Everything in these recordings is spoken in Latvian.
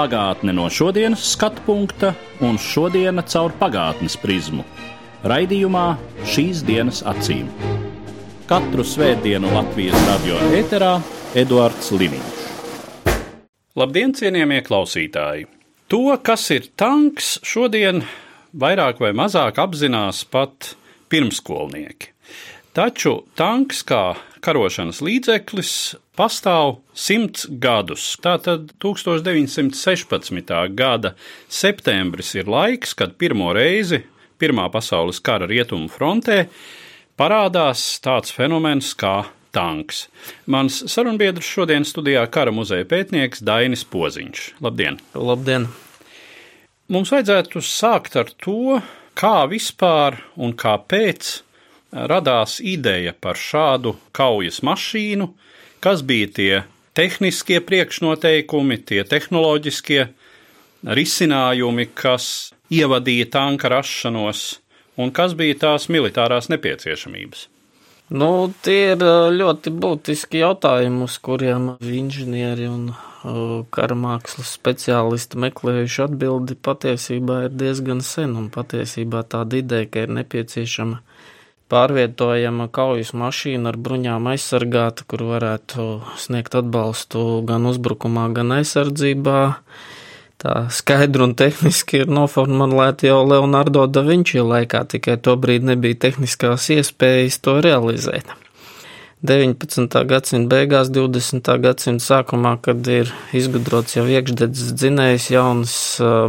Pagātne no šodienas skatu punkta un šodienas caur pagātnes prizmu. Raidījumā šīs dienas acīm. Katru svētdienu Latvijas radio eterā Eduards Liniņš. Labdien, cienījamie klausītāji! To, kas ir tanks, šodien vairāk vai mazāk apzinās pat pirmskolnieki. Taču tanks kā karošanas līdzeklis pastāv simts gadus. Tātad 1916. gada septembris ir laiks, kad pirmo reizi Pirmā pasaules kara rietumu frontē parādās tāds fenomens kā tanks. Mans sarunbiedrs šodien studijā kara muzeja pētnieks Dainis Poziņš. Labdien! Labdien! Mums vajadzētu sākt ar to, kā vispār un kāpēc radās ideja par šādu kaujas mašīnu, kas bija tie tehniskie priekšnoteikumi, tie tehnoloģiskie risinājumi, kas ievadīja tanka rašanos, un kas bija tās militārās nepieciešamības. Nu, tie ir ļoti būtiski jautājumi, uz kuriem inženieri un kara mākslas speciālisti meklējuši atbildi patiesībā ir diezgan sen, un patiesībā tāda ideja, ka ir nepieciešama pārvietojama kaujas mašīna ar bruņām aizsargāta, kur varētu sniegt atbalstu gan uzbrukumā, gan aizsardzībā, tā skaidri un tehniski ir noformulēta jau Leonardo da Vinci laikā, tikai to brīdi nebija tehniskās iespējas to realizēt. 19. gadsimta beigās, 20. gadsimta sākumā, kad ir izgudrots jau iekšdedzes dzinējs, jaunas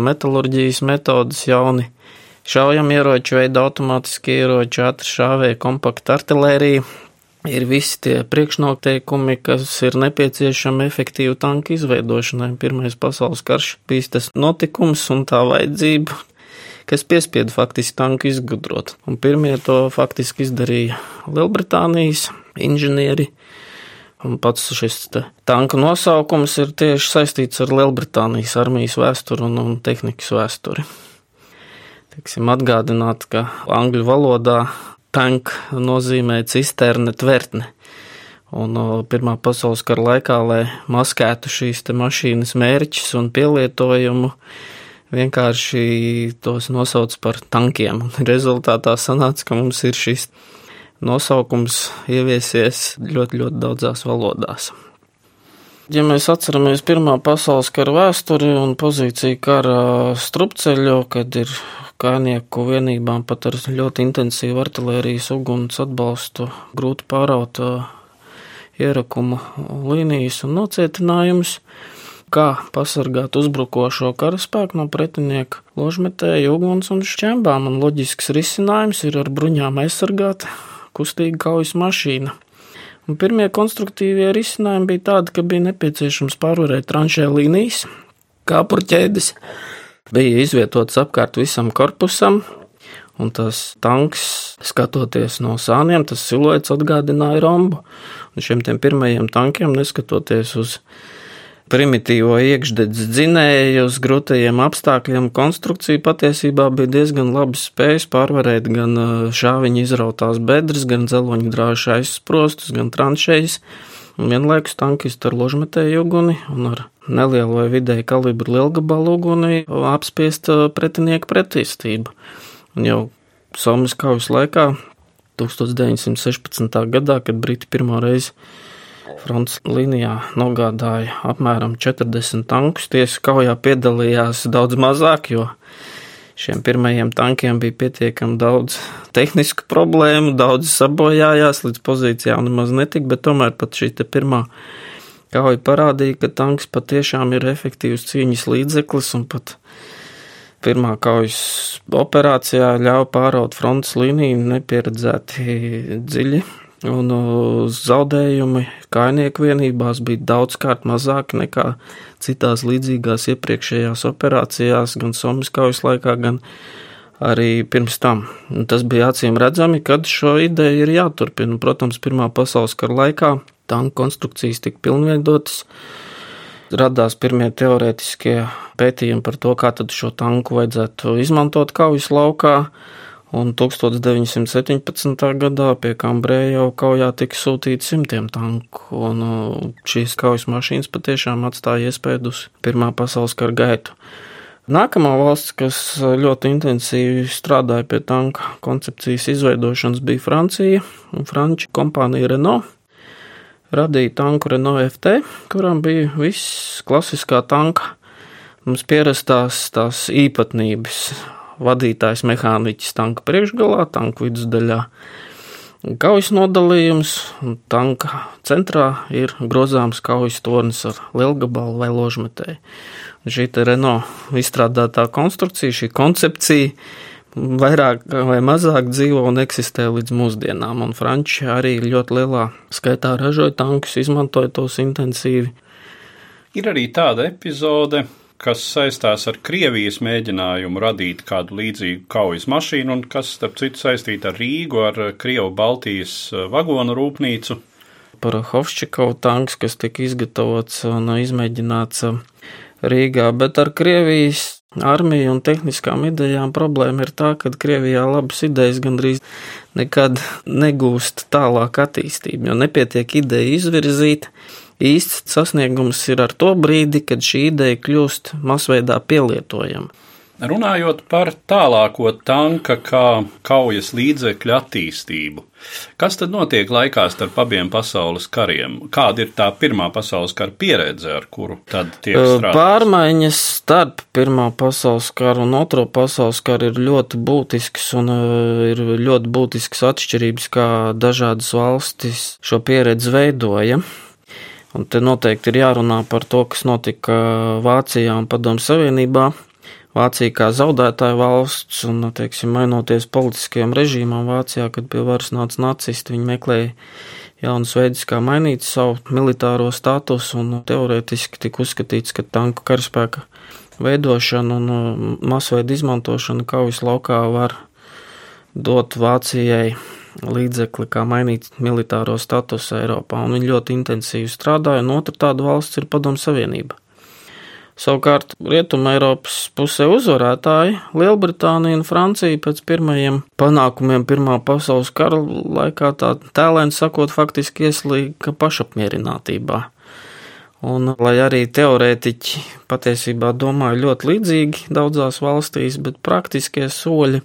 metālurģijas metodas, jauni šaujamieroči, veida automātiskie ieroči, ātri šāvēja, kompakta artilērija, ir visi tie priekšnoteikumi, kas ir nepieciešami efektīvu tanku izveidošanai. Pirmais pasaules karš bija tas notikums un tā vajadzība, kas piespieda faktiski tanku izgudrot. Un pirmie to faktiski izdarīja Lielbritānijas inženieri. Un pats šis tanka nosaukums ir tieši saistīts ar Lielbritānijas armijas vēsturi un, un tehnikas vēsturi. Teiksim, atgādināt, ka angļu valodā tank nozīmē cisterne tvertne. Un Pirmā pasaules kara laikā, lai maskētu šīs mašīnas mērķus un pielietojumu, vienkārši tos nosauc par tankiem. Rezultātā sanāca, ka mums ir šis nosaukums ieviesies ļoti, ļoti daudzās valodās. Ja mēs atceramies Pirmā pasaules kara vēsturi un pozīciju kara strupceļo, kad ir kājnieku vienībām pat ar ļoti intensīvu artilērijas uguns atbalstu grūti pāraut ierakuma līnijas un nocietinājumus, kā pasargāt uzbrukošo karaspēku no pretinieka ložmetēju uguns un šķembām, un loģisks risinājums ir ar bruņām aizsargāt kustīga kaujas mašīna. Un pirmie konstruktīvie risinājumi bija tādi, ka bija nepieciešams pārvarēt tranšē līnijas, kāpurķēdes, bija izvietots apkārt visam korpusam, un tas tanks, skatoties no sāniem, tas siluets atgādināja rombu. Un šiem pirmajiem tankiem, neskatoties uz primitīvo iekšdedzes dzinēju, uz grūtajiem apstākļiem, konstrukcija patiesībā bija diezgan labi spējas pārvarēt gan šāviņa izrautās bedres, gan dzeloņu drāšu aizsprostus, gan tranšējas. Vienlaikus tankisti ar ložmetēju uguni un ar nelielu vai vidēju kalibru lielgabalu uguni apspiest pretinieku pretestību. Jau Somijas kaujas laikā, 1916. gadā, kad Briti pirmo reizi frontes līnijā nogādāja apmēram 40 tankus, tiesa kaujā piedalījās daudz mazāk, jo šiem pirmajiem tankiem bija pietiekami daudz tehnisku problēmu, daudz sabojājās, līdz pozīcijām nemaz netika, bet tomēr pat šī pirmā kauja parādīja, ka tanks patiešām ir efektīvs cīņas līdzeklis un pat pirmā kaujas operācijā ļauj pāraut frontes līniju nepieredzēti dziļi. Un zaudējumi kainieku vienībās bija daudzkārt mazāki nekā citās līdzīgās iepriekšējās operācijās, gan Somijas kaujas laikā, gan arī pirms tam. Un tas bija acīm redzami, kad šo ideju ir jāturpina. Protams, Pirmā pasaules kara laikā tanku konstrukcijas tika pilnveidotas. Radās pirmie teorētiskie pētījumi par to, kā šo tanku vajadzētu izmantot kaujas laukā. Un 1917. gadā pie Kambrēja jau kaujā tika sūtīti simtiem tanku, un uh, šīs kaujas mašīnas patiešām atstāja iespēju uz Pirmā pasaules kara gaitu. Nākamā valsts, kas ļoti intensīvi strādāja pie tanka koncepcijas izveidošanas, bija Francija. Franču kompānija Renault radīja tanku Renault FT, kuram bija viss klasiskā tanka, mums pierastās tās īpatnības vadītājs mehāniķis tanka priekšgalā, tanka vidusdaļā. Kaujas nodalījums, un tanka centrā ir grozāms kaujas tornis ar lielgabalu vai ložmetēju. Šī Renault izstrādātā konstrukcija, šī koncepcija vairāk vai mazāk dzīvo un eksistē līdz mūsdienām, un Franči arī ļoti lielā skaitā ražoja tankus, izmantoja tos intensīvi. Ir arī tāda epizode, kas saistās ar Krievijas mēģinājumu radīt kādu līdzīgu kaujas mašīnu, un kas, starp citu, saistīta ar Rīgu, ar Krievu Baltijas eh, vagonu rūpnīcu. Par Hovščikovu tanks, kas tika izgatavots un izmēģināts eh, Rīgā, bet ar Krievijas armiju un tehniskām idejām problēma ir tā, ka Krievijā labas idejas gandrīz nekad negūst tālāk attīstību, jo nepietiek ideja izvirzīt, īsts sasniegums ir ar to brīdi, kad šī ideja kļūst masveidā pielietojama. Runājot par tālāko tanka kā kaujas līdzekļu attīstību, kas tad notiek laikā starp abiem pasaules kariem? Kāda ir tā pirmā pasaules kara pieredze, ar kuru tad tiek strādāts? Pārmaiņas starp pirmā pasaules karu un otro pasaules karu ir ļoti būtisks un ir ļoti būtisks atšķirības, kā dažādas valstis šo pieredzi veidoja. Un te noteikti ir jārunā par to, kas notika Vācijā un Padomu Savienībā. Vācija kā zaudētāja valsts un, teiksim, mainoties politiskajam režīmam Vācijā, kad pie varas nāca nacisti, viņi meklēja jaunus veidus, kā mainīt savu militāro statusu, un teorētiski tika uzskatīts, ka tanku karaspēka veidošana un uh, masveida izmantošana kaujas laukā var dot Vācijai līdzekli, kā mainīt militāro statusu Eiropā, un viņi ļoti intensīvi strādāja, un otra tāda valsts ir Padomu Savienība. Savukārt Rietuma Eiropas pusē uzvarētāji Lielbritānija un Francija pēc pirmajiem panākumiem Pirmā pasaules kara laikā tā tēlēni sakot faktiski ieslīga pašapmierinātībā. Un, lai arī teorētiķi patiesībā domāja ļoti līdzīgi daudzās valstīs, bet praktiskie soļi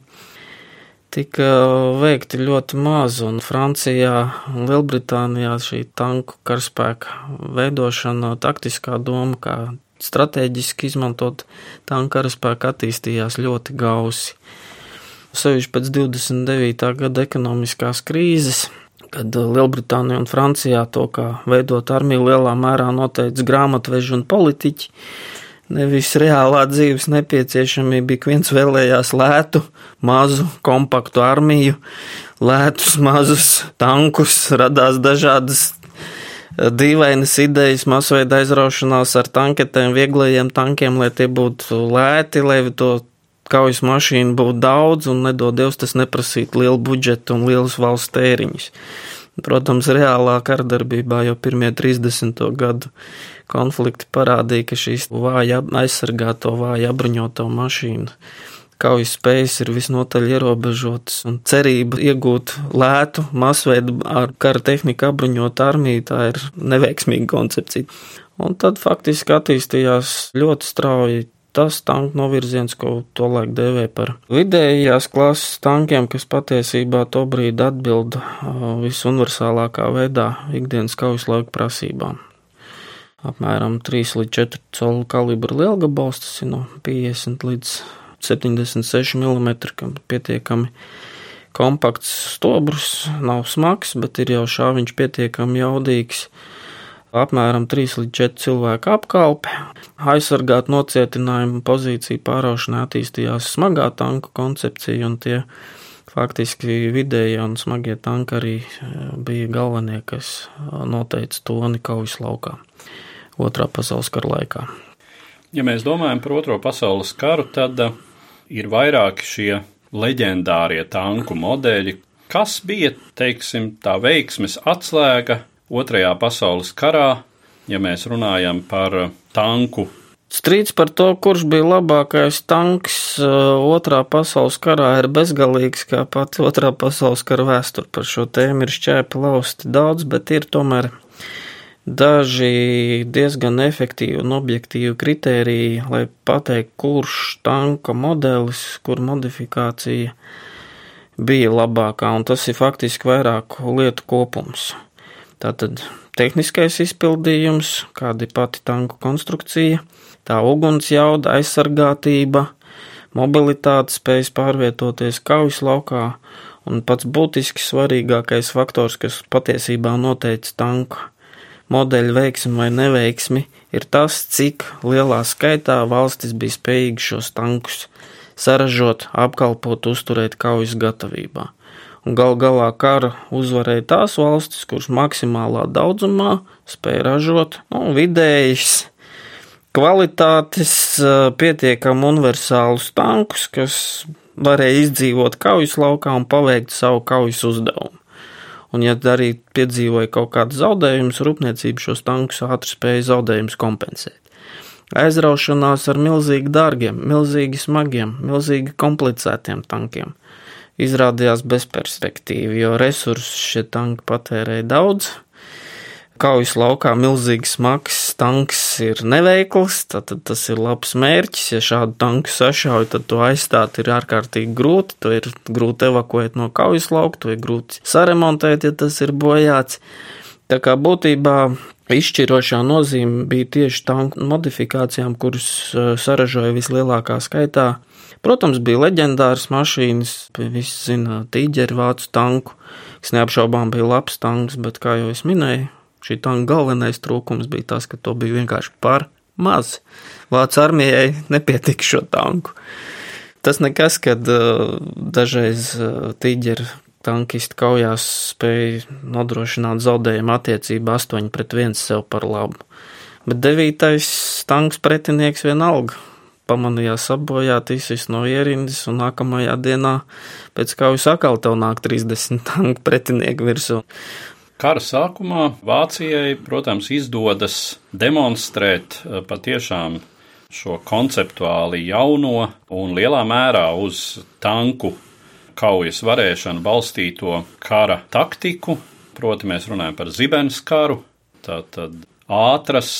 tika veikti ļoti maz, un Francijā un Lielbritānijā šī tanku karaspēka veidošana, taktiskā doma, kā strateģiski izmantot tanku karaspēku, attīstījās ļoti gausi. Sevišķi pēc 29. gada ekonomiskās krīzes, kad Lielbritānija un Francijā to, kā veidot armiju, lielā mērā noteica grāmatveži un politiķi nevis reālā dzīves nepieciešamība. Ik viens vēlējās lētu, mazu, kompaktu armiju, lētus, mazus tankus, radās dažādas eh, dīvainas idejas, masveida aizraušanās ar tanketēm, vieglajiem tankiem, lai tie būtu lēti, lai to kaujas mašīnu būtu daudz un nedod Dievs tas neprasīt lielu budžetu un lielus valsts tēriņus. Protams, reālā kardarbībā jau pirmie 30. gadu konflikti parādīja, ka šīs vāja aizsargāto, vāja apbruņoto mašīnu kaujas spējas ir visnotaļ ierobežotas, un cerība iegūt lētu, masveidu ar kara tehniku apbruņot armiju, tā ir neveiksmīga koncepcija. Un tad faktiski attīstījās ļoti strauji tas tanku novirziens, ko tolaik dēvē par vidējās klases tankiem, kas patiesībā to brīdi atbilda visuniversālākā veidā ikdienas kaujas lauka prasībām apmēram 3 līdz 4 colu kalibra lielgabals, tas ir no 50 līdz 76 mm, kam pietiekami kompakts stobrs, nav smags, bet ir jau šāviņš pietiekami jaudīgs. Apmēram 3 līdz 4 cilvēku apkalpe. Aizsargāt nocietinājumu pozīciju pāraušanai attīstījās smagā tanku koncepcija, un tie faktiski vidējie un smagie tanki arī bija galvenie, kas noteica toni kaujas laukā. Otrā pasaules kara laikā. Ja mēs domājam par Otro pasaules karu, tad uh, ir vairāki šie leģendārie tanku modeļi. Kas bija, teiksim, tā veiksmes atslēga Otrajā pasaules karā, ja mēs runājam par tanku Strīds par to, kurš bija labākais tanks otrā pasaules karā, ir bezgalīgs, kā pati otrā pasaules kara vēsture. Par šo tēmu ir šķēpi lausti daudz, bet ir tomēr daži diezgan efektīvi un objektīvi kritēriji, lai pateiktu, kurš tanka modelis, kur modifikācija bija labākā, un tas ir faktiski vairāku lietu kopums. Tātad tehniskais izpildījums, kāda ir pati tanku konstrukcija, tā uguns jauda, aizsargātība, mobilitāte, spējas pārvietoties kaujas laukā, un pats būtiski svarīgākais faktors, kas patiesībā noteica tanka modeļu veiksmi vai neveiksmi, ir tas, cik lielā skaitā valstis bija spējīgi šos tankus saražot, apkalpot, uzturēt kaujas gatavībā. Gal galā kara uzvarēja tās valstis, kuras maksimālā daudzumā spēja ražot nu, vidējs kvalitātes, pietiekami universālus tankus, kas varēja izdzīvot kaujas laukā un paveikt savu kaujas uzdevumu. Un, ja arī piedzīvoja kaut kādas zaudējumus, rūpniecība šos tankus ātri spēja zaudējumus kompensēt. Aizraušanās ar milzīgi dārgiem, milzīgi smagiem, milzīgi komplicētiem tankiem izrādījās bezperspektīvi, jo resursus šie tanki patērēja daudz, kaujas laukā milzīgs smags tanks ir neveikls, tad tas ir labs mērķis. Ja šādu tanku sašauj, tad to aizstāt ir ārkārtīgi grūti. To ir grūti evakuēt no kaujas lauka, to ir grūti saremontēt, ja tas ir bojāts. Tā kā būtībā izšķirošā nozīme bija tieši tanku modifikācijām, kuras eh, saražoja vislielākā skaitā. Protams, bija leģendāras mašīnas, visi zina tīģeri vācu tanku, kas neapšaubām bija labs tanks, bet, kā jau es minēju, Šī tanka galvenais trūkums bija tas, ka to bija vienkārši par maz. Vācu armijai nepietika šo tanku. Tas nekas, kad uh, dažreiz uh, tīģeri tankisti kaujās spēja nodrošināt zaudējumu attiecību 8 pret 1 sev par labu. Bet devītais tanks pretinieks vienalga pamanījās apbojāt, izsis no ierindas, un nākamajā dienā pēc kaujas atkal tev nāk 30 tanku pretinieku virsū. Kara sākumā Vācijai, protams, izdodas demonstrēt eh, patiešām šo konceptuāli jauno un lielā mērā uz tanku kaujas varēšanu balstīto kara taktiku. Proti, mēs runājam par zibens karu, tātad ātras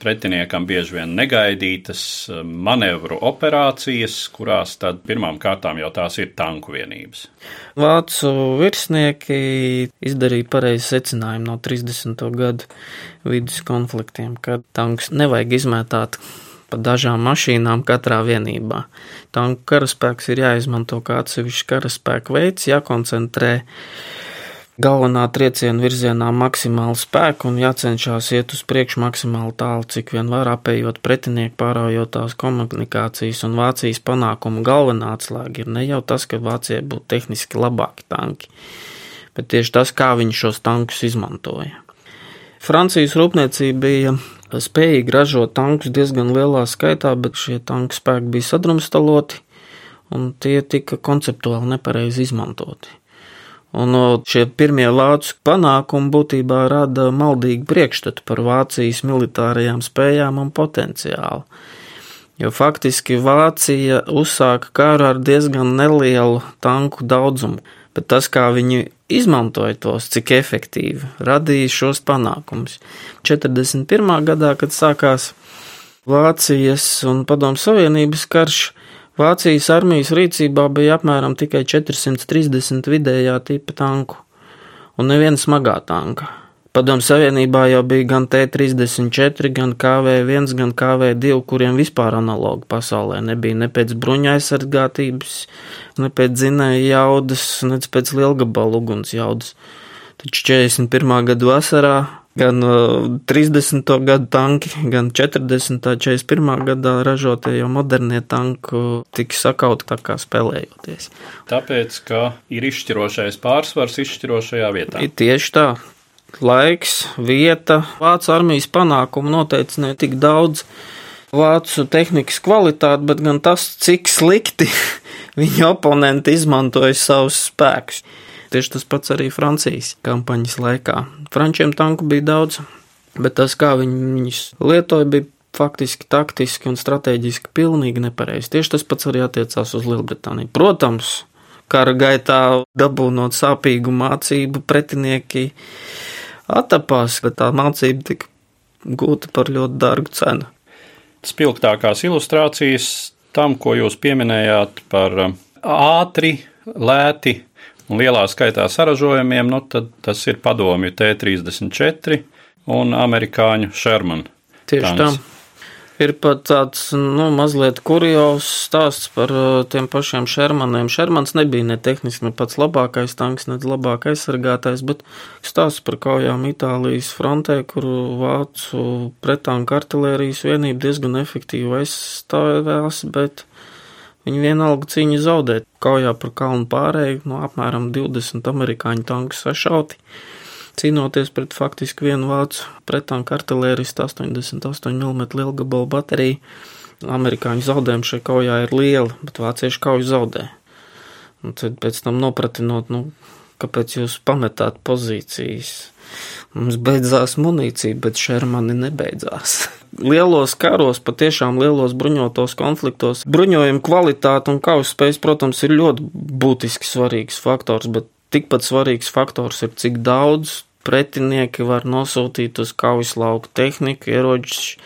pretiniekam bieži vien negaidītas eh, manevru operācijas, kurās tad pirmām kārtām jau tās ir tanku vienības. Vācu virsnieki izdarīja pareizi secinājumu no 30. gadu vidus konfliktiem, ka tanks nevajag izmētāt pa dažām mašīnām katrā vienībā. Tanku karaspēks ir jāizmanto kā atsevišķs karaspēka veids, jākoncentrē galvenā trieciena virzienā maksimāli spēku un jācenšas iet uz priekšu maksimāli tālu, cik vien var apējot pretinieku, pārējot tās komunikācijas un Vācijas panākumu galvenā atslēga ir ne jau tas, ka Vācijai būtu tehniski labāki tanki, bet tieši tas, kā viņi šos tankus izmantoja. Francijas rūpniecība bija spējīga ražot tankus diezgan lielā skaitā, bet šie tanku spēki bija sadrumstaloti un tie tika konceptuāli nepareizi izmantoti. Un šie pirmie vācu panākumi būtībā rada maldīgu priekšstatu par Vācijas militārajām spējām un potenciālu. Jo faktiski Vācija uzsāka karu ar diezgan nelielu tanku daudzumu, bet tas, kā viņi izmantoja tos, cik efektīvi, radīja šos panākumus. 41. gadā, kad sākās Vācijas un Padomu Savienības karš, Vācijas armijas rīcībā bija apmēram tikai 430 vidējā tipa tanku un neviena smagā tanka. Padomu Savienībā jau bija gan T-34, gan KV-1, gan KV-2, kuriem vispār analogu pasaulē nebija ne pēc bruņa aizsargātības, ne pēc dzinēja jaudas, ne pēc lielgabalu uguns jaudas. Taču 41. gada vasarā gan 30. gadu tanki, gan 40. un 41. gadā ražotie jau modernie tanki tika sakauti tā kā spēlējoties. Tāpēc, ka ir izšķirošais pārsvars izšķirošajā vietā. Ir tieši tā. Laiks, vieta, Vācu armijas panākumu noteica ne tik daudz vācu tehnikas kvalitāti, bet gan tas, cik slikti viņa oponenti izmantoja savus spēkus. Tieši tas pats arī Francijas kampaņas laikā. Frančiem tanku bija daudz, bet tas, kā viņi viņus lietoja, bija faktiski taktiski un strateģiski pilnīgi nepareizi. Tieši tas pats arī attiecās uz Lielbritāniju. Protams, kara gaitā dabūnot sāpīgu mācību, pretinieki attapās, bet tā mācība tika gūta par ļoti dārgu cenu. Spilgtākās ilustrācijas tam, ko jūs pieminējāt par ātri, lēti un lielā skaitā saražojumiem, nu, tad tas ir padomju T-34 un amerikāņu Sherman. Tieši tā. Ir pat tāds nu, mazliet kurjos stāsts par uh, tiem pašiem Shermaniem. Shermans nebija ne tehniski ne pats labākais tanks, ne labāk aizsargātais, bet stāsts par kaujām Itālijas frontē, kur vācu pretanku artilērijas vienība diezgan efektīvi aizstāvējās, bet Viņi vienalga cīņu zaudēt. Kaujā par kalnu pārēju no apmēram 20 amerikāņu tanku sašauti, cīnoties pret faktiski vienu vācu pretanku artilēristu 88 mm lielgabalu bateriju. Amerikāņu zaudējumi šajā kaujā ir lieli, bet vācieši kauju zaudē. Un tad pēc tam nopratinot, nu, kāpēc jūs pametāt pozīcijas. Mums beidzās munīcija, bet Shermani nebeidzās. lielos karos, patiešām lielos bruņotos konfliktos, bruņojuma kvalitāte un kaujas spējas, protams, ir ļoti būtiski svarīgs faktors, bet tikpat svarīgs faktors ir, cik daudz pretinieki var nosūtīt uz kaujas lauku tehniku, ieročus,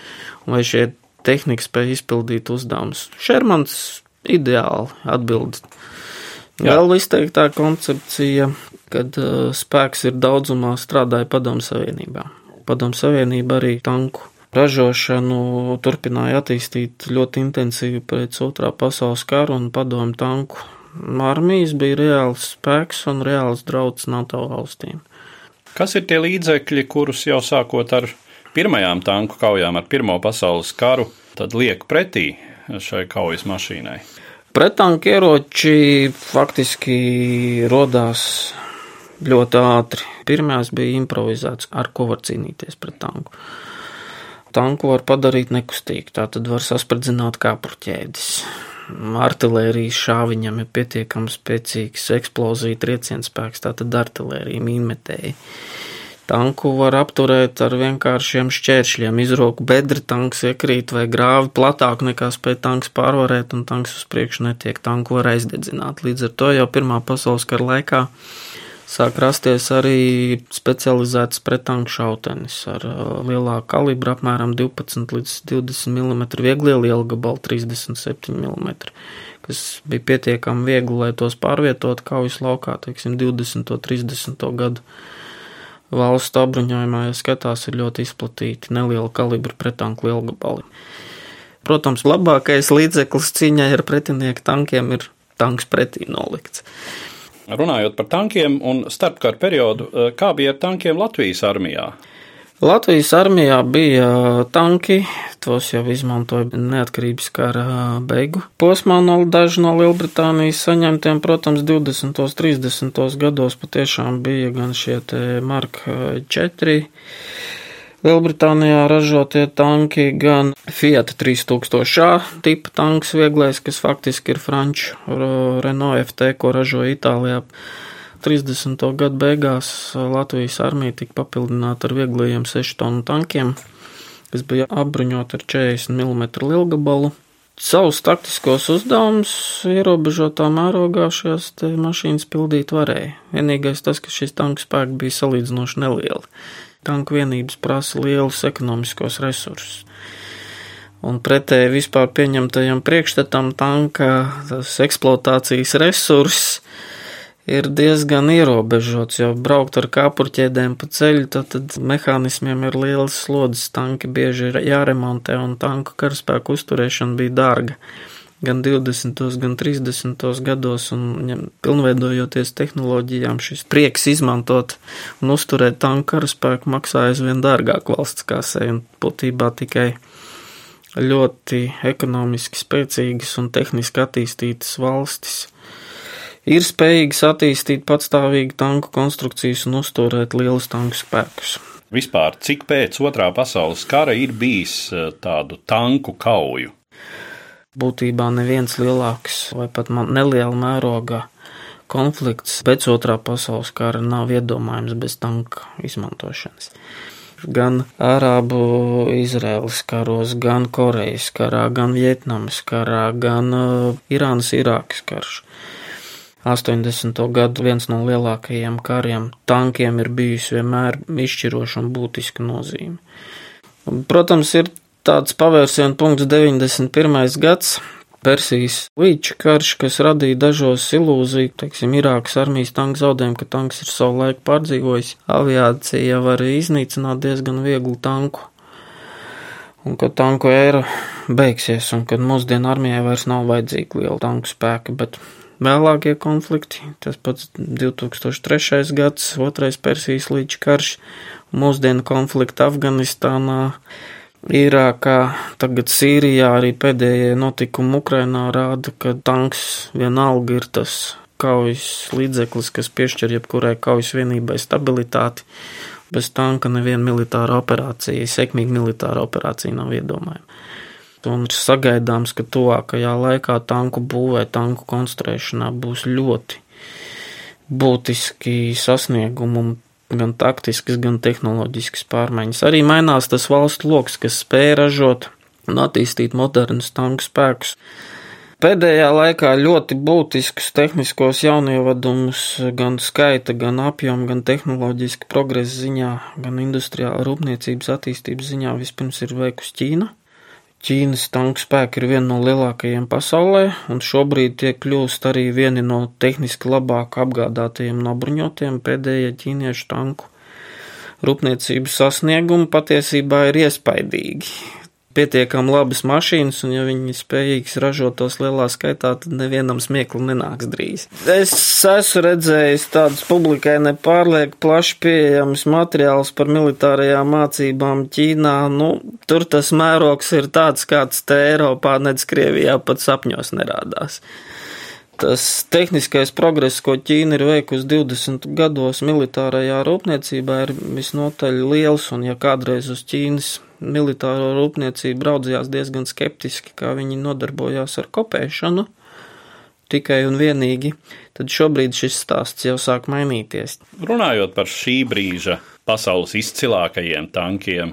vai šie tehnika spēja izpildīt uzdevumus. Šermans ideāli atbild. Vēl izteiktā koncepcija, kad uh, spēks ir daudzumā strādāja Padomu Savienībā. Padomu Savienība arī tanku Ražošanu turpināja attīstīt ļoti intensīvi pēc otrā pasaules kara un padomu tanku. Armijas bija reāls spēks un reāls drauds NATO valstīm. Kas ir tie līdzekļi, kurus jau sākot ar pirmajām tanku kaujām, ar Pirmo pasaules karu, tad liek pretī šai kaujas mašīnai? Pretanku ieroči faktiski rodās ļoti ātri. Pirmās bija improvizēts, ar ko var cīnīties pret tanku tanku var padarīt nekustīgu, tā tad var saspridzināt kāpurķēdis. Artilērijas šāviņam ir pietiekami spēcīgs eksplozija trieciens spēks, tātad artilērija mīnmetēji. Tanku var apturēt ar vienkāršiem šķēršļiem, izroku bedri, tanks iekrīt vai grāvi platāk nekā spēj tanks pārvarēt, un tanks uz priekšu netiek, tanku var aizdedzināt. Līdz ar to jau Pirmā pasaules kara laikā sāk rasties arī specializēts pretanku šautenis ar uh, lielāku kalibru, apmēram 12 līdz 20 mm vieglie liela gabali 37 mm, kas bija pietiekami viegli, lai tos pārvietot kaujas laukā, teiksim, 20. un 30. gadu. Valsts apbruņojumā, ja skatās, ir ļoti izplatīti neliela kalibra pretanku lielgabali. Protams, labākais līdzeklis cīņai ar pretinieku tankiem ir tanks pretī nolikts. Runājot par tankiem un starpkara periodu, eh, kā bija ar tankiem Latvijas armijā? Latvijas armijā bija tanki, tos jau izmantoja neatkarības kara beigu posmā no daži no Lielbritānijas saņemtiem. Protams, 20. un 30. gados patiešām bija gan šie Mark 4 Lielbritānijā ražotie tanki, gan Fiat 3000 tipa tanks vieglais, kas faktiski ir franču Renault FT, ko ražoja Itālijā. 30. gadu beigās Latvijas armija tika papildināta ar vieglajiem 6 tonu tankiem, kas bija apbruņot ar 40 mm lielgabalu. Savus taktiskos uzdevumus ierobežotā mērogā šīs mašīnas pildīt varēja. Vienīgais tas, ka šis tanku spēks bija salīdzinoši nelieli. Tanku vienības prasa lielus ekonomiskos resursus. Un pretēji vispār pieņemtajam priekšstatam tanka eksploatācijas resurss ir diezgan ierobežots, jo braukt ar kāpurķēdēm pa ceļu, tad, tad mehānismiem ir liels slodzes, tanki bieži ir jāremontē un tanku karaspēku uzturēšana bija dārga gan 20. gan 30. gados, un ja, pilnveidojoties tehnoloģijām, šis prieks izmantot un uzturēt tanku karaspēku maksāja aizvien dārgāk valsts kasē, un būtībā tikai ļoti ekonomiski spēcīgas un tehniski attīstītas valstis ir spējīgas attīstīt patstāvīgu tanku konstrukcijas un uzturēt lielus tanku spēkus. Vispār, cik pēc otrā pasaules kara ir bijis eh, tādu tanku kauju? Būtībā neviens lielāks vai pat neliela mērogā konflikts pēc otrā pasaules kara nav iedomājams bez tanka izmantošanas. Gan Arābu Izraēlas karos, gan Korejas karā, gan Vietnamas karā, gan uh, Irānas Irākas karš. 80. gadu viens no lielākajiem kariem tankiem ir bijusi vienmēr izšķiroša un būtiska nozīme. Protams, ir tāds pavērsienu punkts 91. gads, Persijas līča karš, kas radīja dažos ilūziju, teiksim, Irākas armijas tanku zaudējumu, ka tanks ir savu laiku pārdzīvojis. Aviācija var iznīcināt diezgan vieglu tanku. Un ka tanku ēra beigsies, un kad mūsdienu armijai vairs nav vajadzīga liela tanku spēka, bet vēlākie konflikti, tas pats 2003. gads, otrais Persijas līča karš, mūsdienu konflikti Afganistānā, Irākā, tagad Sīrijā arī pēdējie notikumi Ukrainā rāda, ka tanks vienalga ir tas kaujas līdzeklis, kas piešķir jebkurai kaujas vienībai stabilitāti. Bez tanka neviena militāra operācija, sekmīga militāra operācija nav iedomājama. Un ir sagaidāms, ka tuvākajā laikā tanku būvē, tanku konstruēšanā būs ļoti būtiski sasniegumi un gan taktiskas, gan tehnoloģiskas pārmaiņas. Arī mainās tas valstu lokus, kas spēj ražot un attīstīt modernus tanku spēkus. Pēdējā laikā ļoti būtiskus tehniskos jaunievadumus gan skaita, gan apjoma, gan tehnoloģiska progresa ziņā, gan industriāla rūpniecības attīstības ziņā vispirms ir veikusi Ķīna. Ķīnas tanku spēki ir viena no lielākajiem pasaulē, un šobrīd tie kļūst arī vieni no tehniski labāk apgādātajiem nobruņotiem pēdējie ķīniešu tanku. Rūpniecības sasniegumi patiesībā ir iespaidīgi pietiekami labas mašīnas, un ja viņi spējīgs ražot tos lielā skaitā, tad nevienam smieklu nenāks drīz. Es esmu redzējis tādus publikai nepārlieku plaši pieejams materiāls par militārajām mācībām Ķīnā. Nu, tur tas mērogs ir tāds, kāds te Eiropā, nec Krievijā pat sapņos nerādās. Tas tehniskais progress, ko Ķīna ir veikusi 20 gados militārajā rūpniecībā, ir visnotaļ liels, un ja kādreiz uz Ķīnas militāro rūpniecību raudzījās diezgan skeptiski, kā viņi nodarbojās ar kopēšanu tikai un vienīgi, tad šobrīd šis stāsts jau sāk mainīties. Runājot par šī brīža pasaules izcilākajiem tankiem,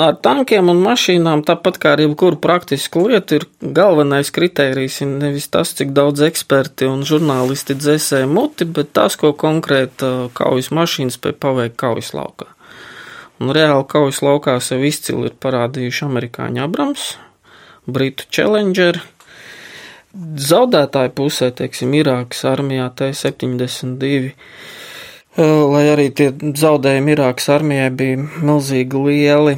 ar tankiem un mašīnām, tāpat kā ar jebkuru praktisku lietu, ir galvenais kriterijs nevis tas, cik daudz eksperti un žurnālisti dzēsē muti, bet tas, ko konkrēta kaujas mašīna spēj paveikt kaujas laukā. Un reāli kaujas laukā sev izcili ir parādījuši amerikāņu Abrams, Britu Challenger. Zaudētāju pusē, teiksim, Irākas armijā T-72, lai arī tie zaudējumi Irākas armijai bija milzīgi lieli,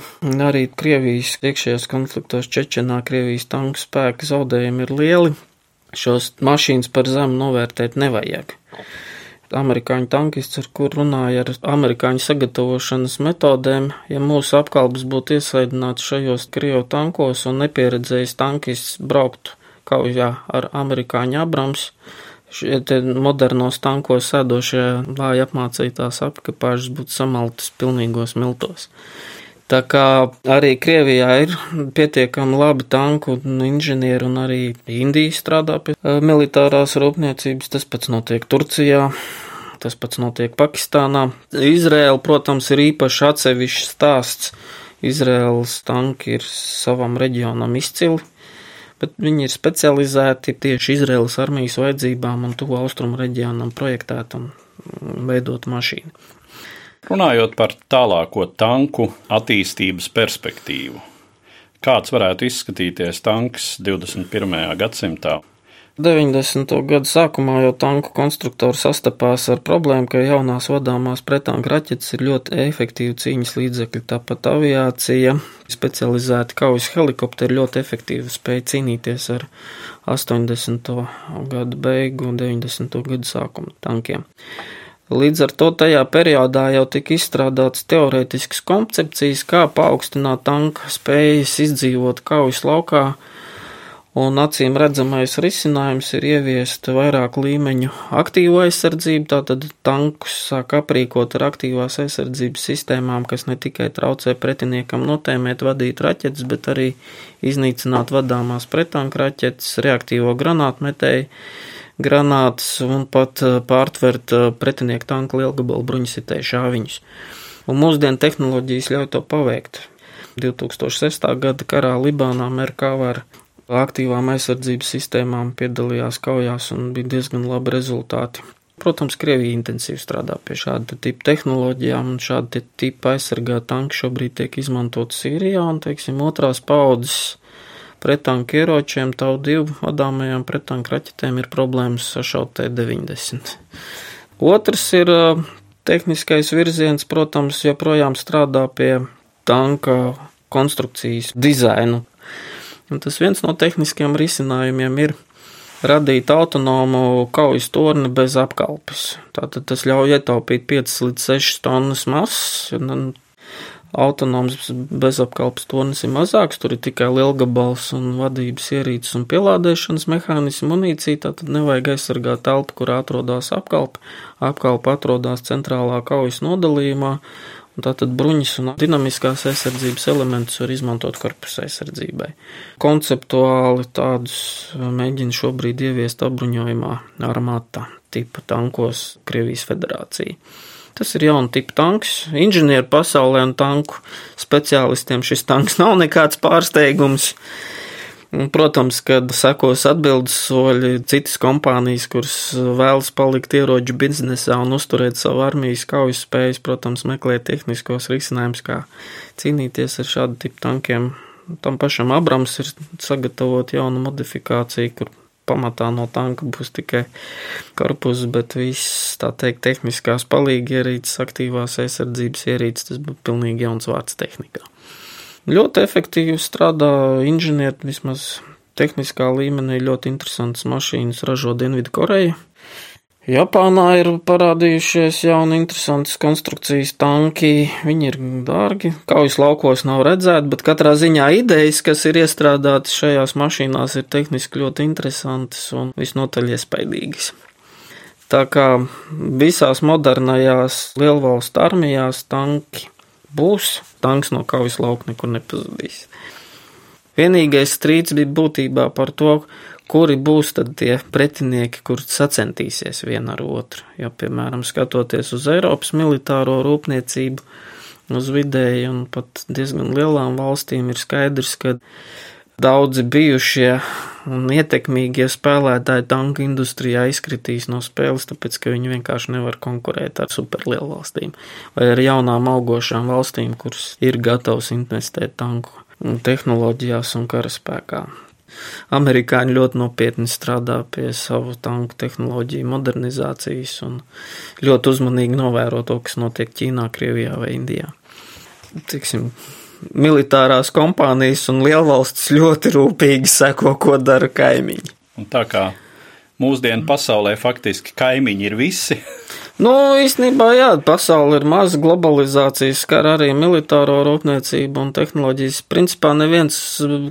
arī Krievijas iekšējos konfliktos Čečenā Krievijas tanku spēku zaudējumi ir lieli. Šos mašīnas par zemu novērtēt nevajag amerikāņu tankists, ar kur runāja ar amerikāņu sagatavošanas metodēm, ja mūsu apkalpes būtu iesaidināts šajos Krievu tankos un nepieredzējis tankists brauktu kaujā ar amerikāņu Abrams, šie modernos tankos sēdošie vāji apmācītās apkapāžas būtu samaltas pilnīgos miltos. Tā kā arī Krievijā ir pietiekami labi tanku inženieri un arī Indija strādā pie militārās rūpniecības, tas pats notiek Turcijā. Tas pats notiek Pakistānā. Izraela, protams, ir īpaši atsevišķs stāsts. Izraels tanki ir savam reģionam izcili, bet viņi ir specializēti tieši Izraels armijas vajadzībām un tuvu austrumu reģionam projektētam veidot mašīnu. Runājot par tālāko tanku attīstības perspektīvu, kāds varētu izskatīties tanks 21. gadsimtā? 90. gadu sākumā jau tanku konstruktori sastapās ar problēmu, ka jaunās vadāmās pretanka raķetes ir ļoti efektīvi cīņas līdzekļi, tāpat aviācija, specializēti kaujas helikopteri ļoti efektīvi spēja cīnīties ar 80. gadu beigu un 90. gadu sākuma tankiem. Līdz ar to tajā periodā jau tika izstrādātas teorētiskas koncepcijas, kā paaugstināt tanka spējas izdzīvot kaujas laukā, Un acīm redzamais risinājums ir ieviest vairāk līmeņu aktīvo aizsardzību, tātad tankus sāk aprīkot ar aktīvās aizsardzības sistēmām, kas ne tikai traucē pretiniekam notēmēt, vadīt raķetes, bet arī iznīcināt vadāmās pretanka raķetes, reaktīvo granātmetēju granātas un pat eh, pārtvert eh, pretinieku tanku lielgabalu bruņasitēju šāviņus. Un mūsdienu tehnoloģijas ļauj to paveikt. 2006. gada karā Libānā Merkāvā ar aktīvām aizsardzības sistēmām piedalījās kaujās un bija diezgan labi rezultāti. Protams, Krievija intensīvi strādā pie šāda tipa tehnoloģijām, un šāda tipa aizsargāta tanki šobrīd tiek izmantot Sīrijā, un, teiksim, otrās paudzes pretanku ieročiem, tau divu vadāmajām pretanku raķetēm ir problēmas sašaut T-90. Otrs ir tehniskais virziens, protams, joprojām strādā pie tanka konstrukcijas dizainu. Un tas viens no tehniskiem risinājumiem ir radīt autonomu kaujas torni bez apkalpes. Tātad tas ļauj ietaupīt 5 līdz 6 tonnas masas. Autonoms bezapkalpes tornis ir mazāks, tur ir tikai lielgabals un vadības ierīces un pielādēšanas mehānismu munīcija, tātad nevajag aizsargāt telpu, kur atrodas apkalpe. Apkalpe atrodas centrālā kaujas nodalījumā, Tātad bruņas un dinamiskās aizsardzības elementus var izmantot korpusa aizsardzībai. Konceptuāli tādus uh, mēģina šobrīd ieviest apbruņojumā armata tipa tankos Krievijas federācija. Tas ir jauna tipa tanks. Inženieru pasaulē un tanku speciālistiem šis tanks nav nekāds pārsteigums. Protams, kad sekos atbildes soļi citas kompānijas, kuras vēlas palikt ieroču biznesā un uzturēt savu armijas kaujas spējas, protams, meklē tehniskos risinājumus, kā cīnīties ar šādu tipu tankiem. Tam pašam Abrams ir sagatavot jaunu modifikāciju, kur pamatā no tanka būs tikai korpus, bet viss, tā teikt, tehniskās palīgi ierīces, aktīvās aizsardzības ierīces, tas būtu pilnīgi jauns vārds tehnikā. Ļoti efektīvi strādā inženieri, vismaz tehniskā līmenī ļoti interesantas mašīnas ražo Dienvidu Koreja. Japānā ir parādījušies jauni interesantas konstrukcijas tanki. Viņi ir dārgi, kaujas laukos nav redzēti, bet katrā ziņā idejas, kas ir iestrādātas šajās mašīnās, ir tehniski ļoti interesantas un visnotaļ iespaidīgas. Tā kā visās modernajās lielvalstu armijās tanki būs, tanks no kaujas lauka nekur nepazudīs. Vienīgais strīds bija būtībā par to, kuri būs tie pretinieki, kur sacentīsies viena ar otru. Jo, piemēram, skatoties uz Eiropas militāro rūpniecību, uz vidēju un pat diezgan lielām valstīm, ir skaidrs, ka Daudzi bijušie un ietekmīgie spēlētāji tanku industrijā izkritīs no spēles, tāpēc ka viņi vienkārši nevar konkurēt ar superlielu valstīm vai ar jaunām augošām valstīm, kuras ir gatavas investēt tanku tehnoloģijās un karaspēkā. Amerikāņi ļoti nopietni strādā pie savu tanku tehnoloģiju modernizācijas un ļoti uzmanīgi novēro to, kas notiek Ķīnā, Krievijā vai Indijā. Tiksim, militārās kompānijas un lielvalstis ļoti rūpīgi seko, ko dara kaimiņi. Un tā kā mūsdienu pasaulē faktiski kaimiņi ir visi. Nu, īstenībā, jā, pasaule ir maza, globalizācija skar arī militāro rūpniecību un tehnoloģijas. Principā neviens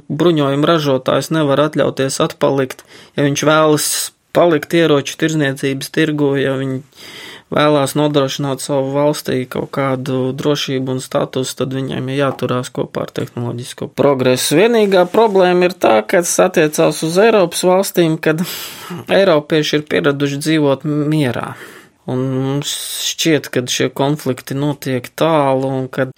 bruņojuma ražotājs nevar atļauties atpalikt, ja viņš vēlas palikt ieroču tirzniecības tirgu, ja viņi vēlās nodrošināt savu valstī kaut kādu drošību un statusu, tad viņiem ir jāturās kopā ar tehnoloģisko progresu. Vienīgā problēma ir tā, ka tas attiecās uz Eiropas valstīm, kad Eiropieši ir pieraduši dzīvot mierā. Un mums šķiet, ka šie konflikti notiek tālu un kad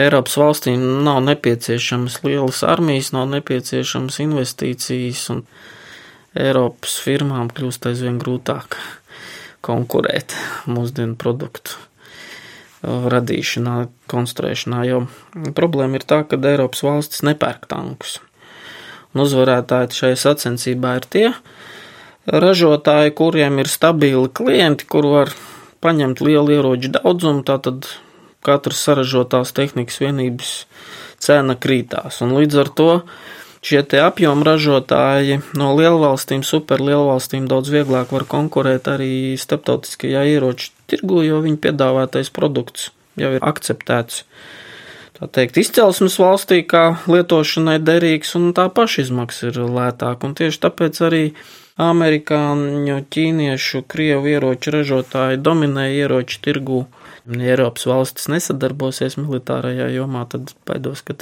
Eiropas valstīm nav nepieciešamas lielas armijas, nav nepieciešamas investīcijas un Eiropas firmām kļūst aizvien grūtāk konkurēt mūsdienu produktu uh, radīšanā, konstruēšanā, jo problēma ir tā, ka Eiropas valstis nepērk tankus. Un uzvarētāji šajā sacensībā ir tie ražotāji, kuriem ir stabili klienti, kur var paņemt lielu ieroču daudzumu, tātad katras saražotās tehnikas vienības cena krītās. Un līdz ar to Šie apjomu ražotāji no lielvalstīm, superlielvalstīm daudz vieglāk var konkurēt arī starptautiskajā ieroču tirgu, jo viņu piedāvātais produkts jau ir akceptēts. tā teikt, izcelsmes valstī, kā lietošanai derīgs, un tā pašizmaksa ir lētāka. Tieši tāpēc arī amerikāņu, ķīniešu, krievu ieroču ražotāji dominē ieroču tirgu. Ja Eiropas valstis nesadarbosies militārajā jomā, tad baidos, ka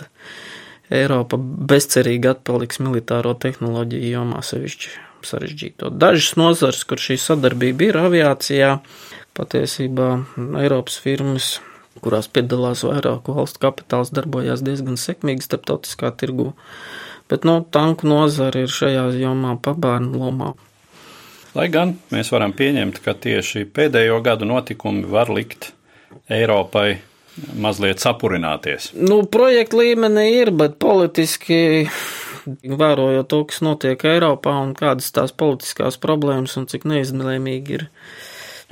Eiropa bezcerīgi atpaliks militāro tehnoloģiju jomā sevišķi sarežģīto. Dažas nozars, kur šī sadarbība ir aviācijā, patiesībā Eiropas firmas kurās piedalās vairāku valstu kapitāls, darbojās diezgan sekmīgi starptautiskā tirgu. Bet nu, tanku nozara ir šajā jomā pabērnu lomā. Lai gan mēs varam pieņemt, ka tieši pēdējo gadu notikumi var likt Eiropai mazliet sapurināties. Nu, projekta līmenī ir, bet politiski vērojot to, kas notiek Eiropā un kādas tās politiskās problēmas un cik neizlēmīgi ir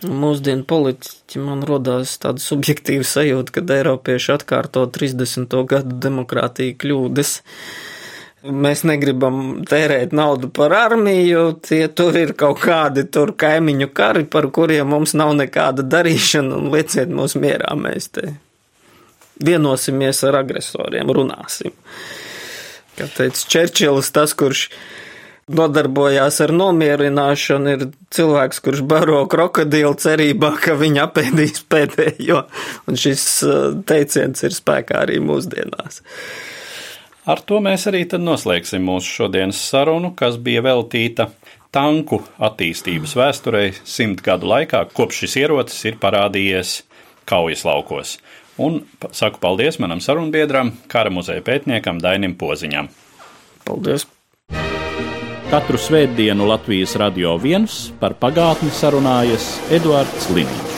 Mūsdienu politiķi man rodās tāda subjektīva sajūta, ka Eiropieši atkārto 30. gadu demokrātiju kļūdas. Mēs negribam tērēt naudu par armiju, tie tur ir kaut kādi tur kaimiņu kari, par kuriem mums nav nekāda darīšana, un lieciet mūs mierā, mēs te vienosimies ar agresoriem, runāsim. Kā teica Čerčils, tas, kurš nodarbojās ar nomierināšanu, ir cilvēks, kurš baro krokodilu cerībā, ka viņi apēdīs pēdējo, un šis uh, teiciens ir spēkā arī mūsdienās. Ar to mēs arī tad noslēgsim mūsu šodienas sarunu, kas bija veltīta tanku attīstības vēsturei simt gadu laikā, kopš šis ierocis ir parādījies kaujas laukos. Un saku paldies manam sarunbiedram, kara muzeja pētniekam Dainim Poziņam. Paldies! Katru svētdienu Latvijas radio viens par pagātni sarunājas Eduards Līniju.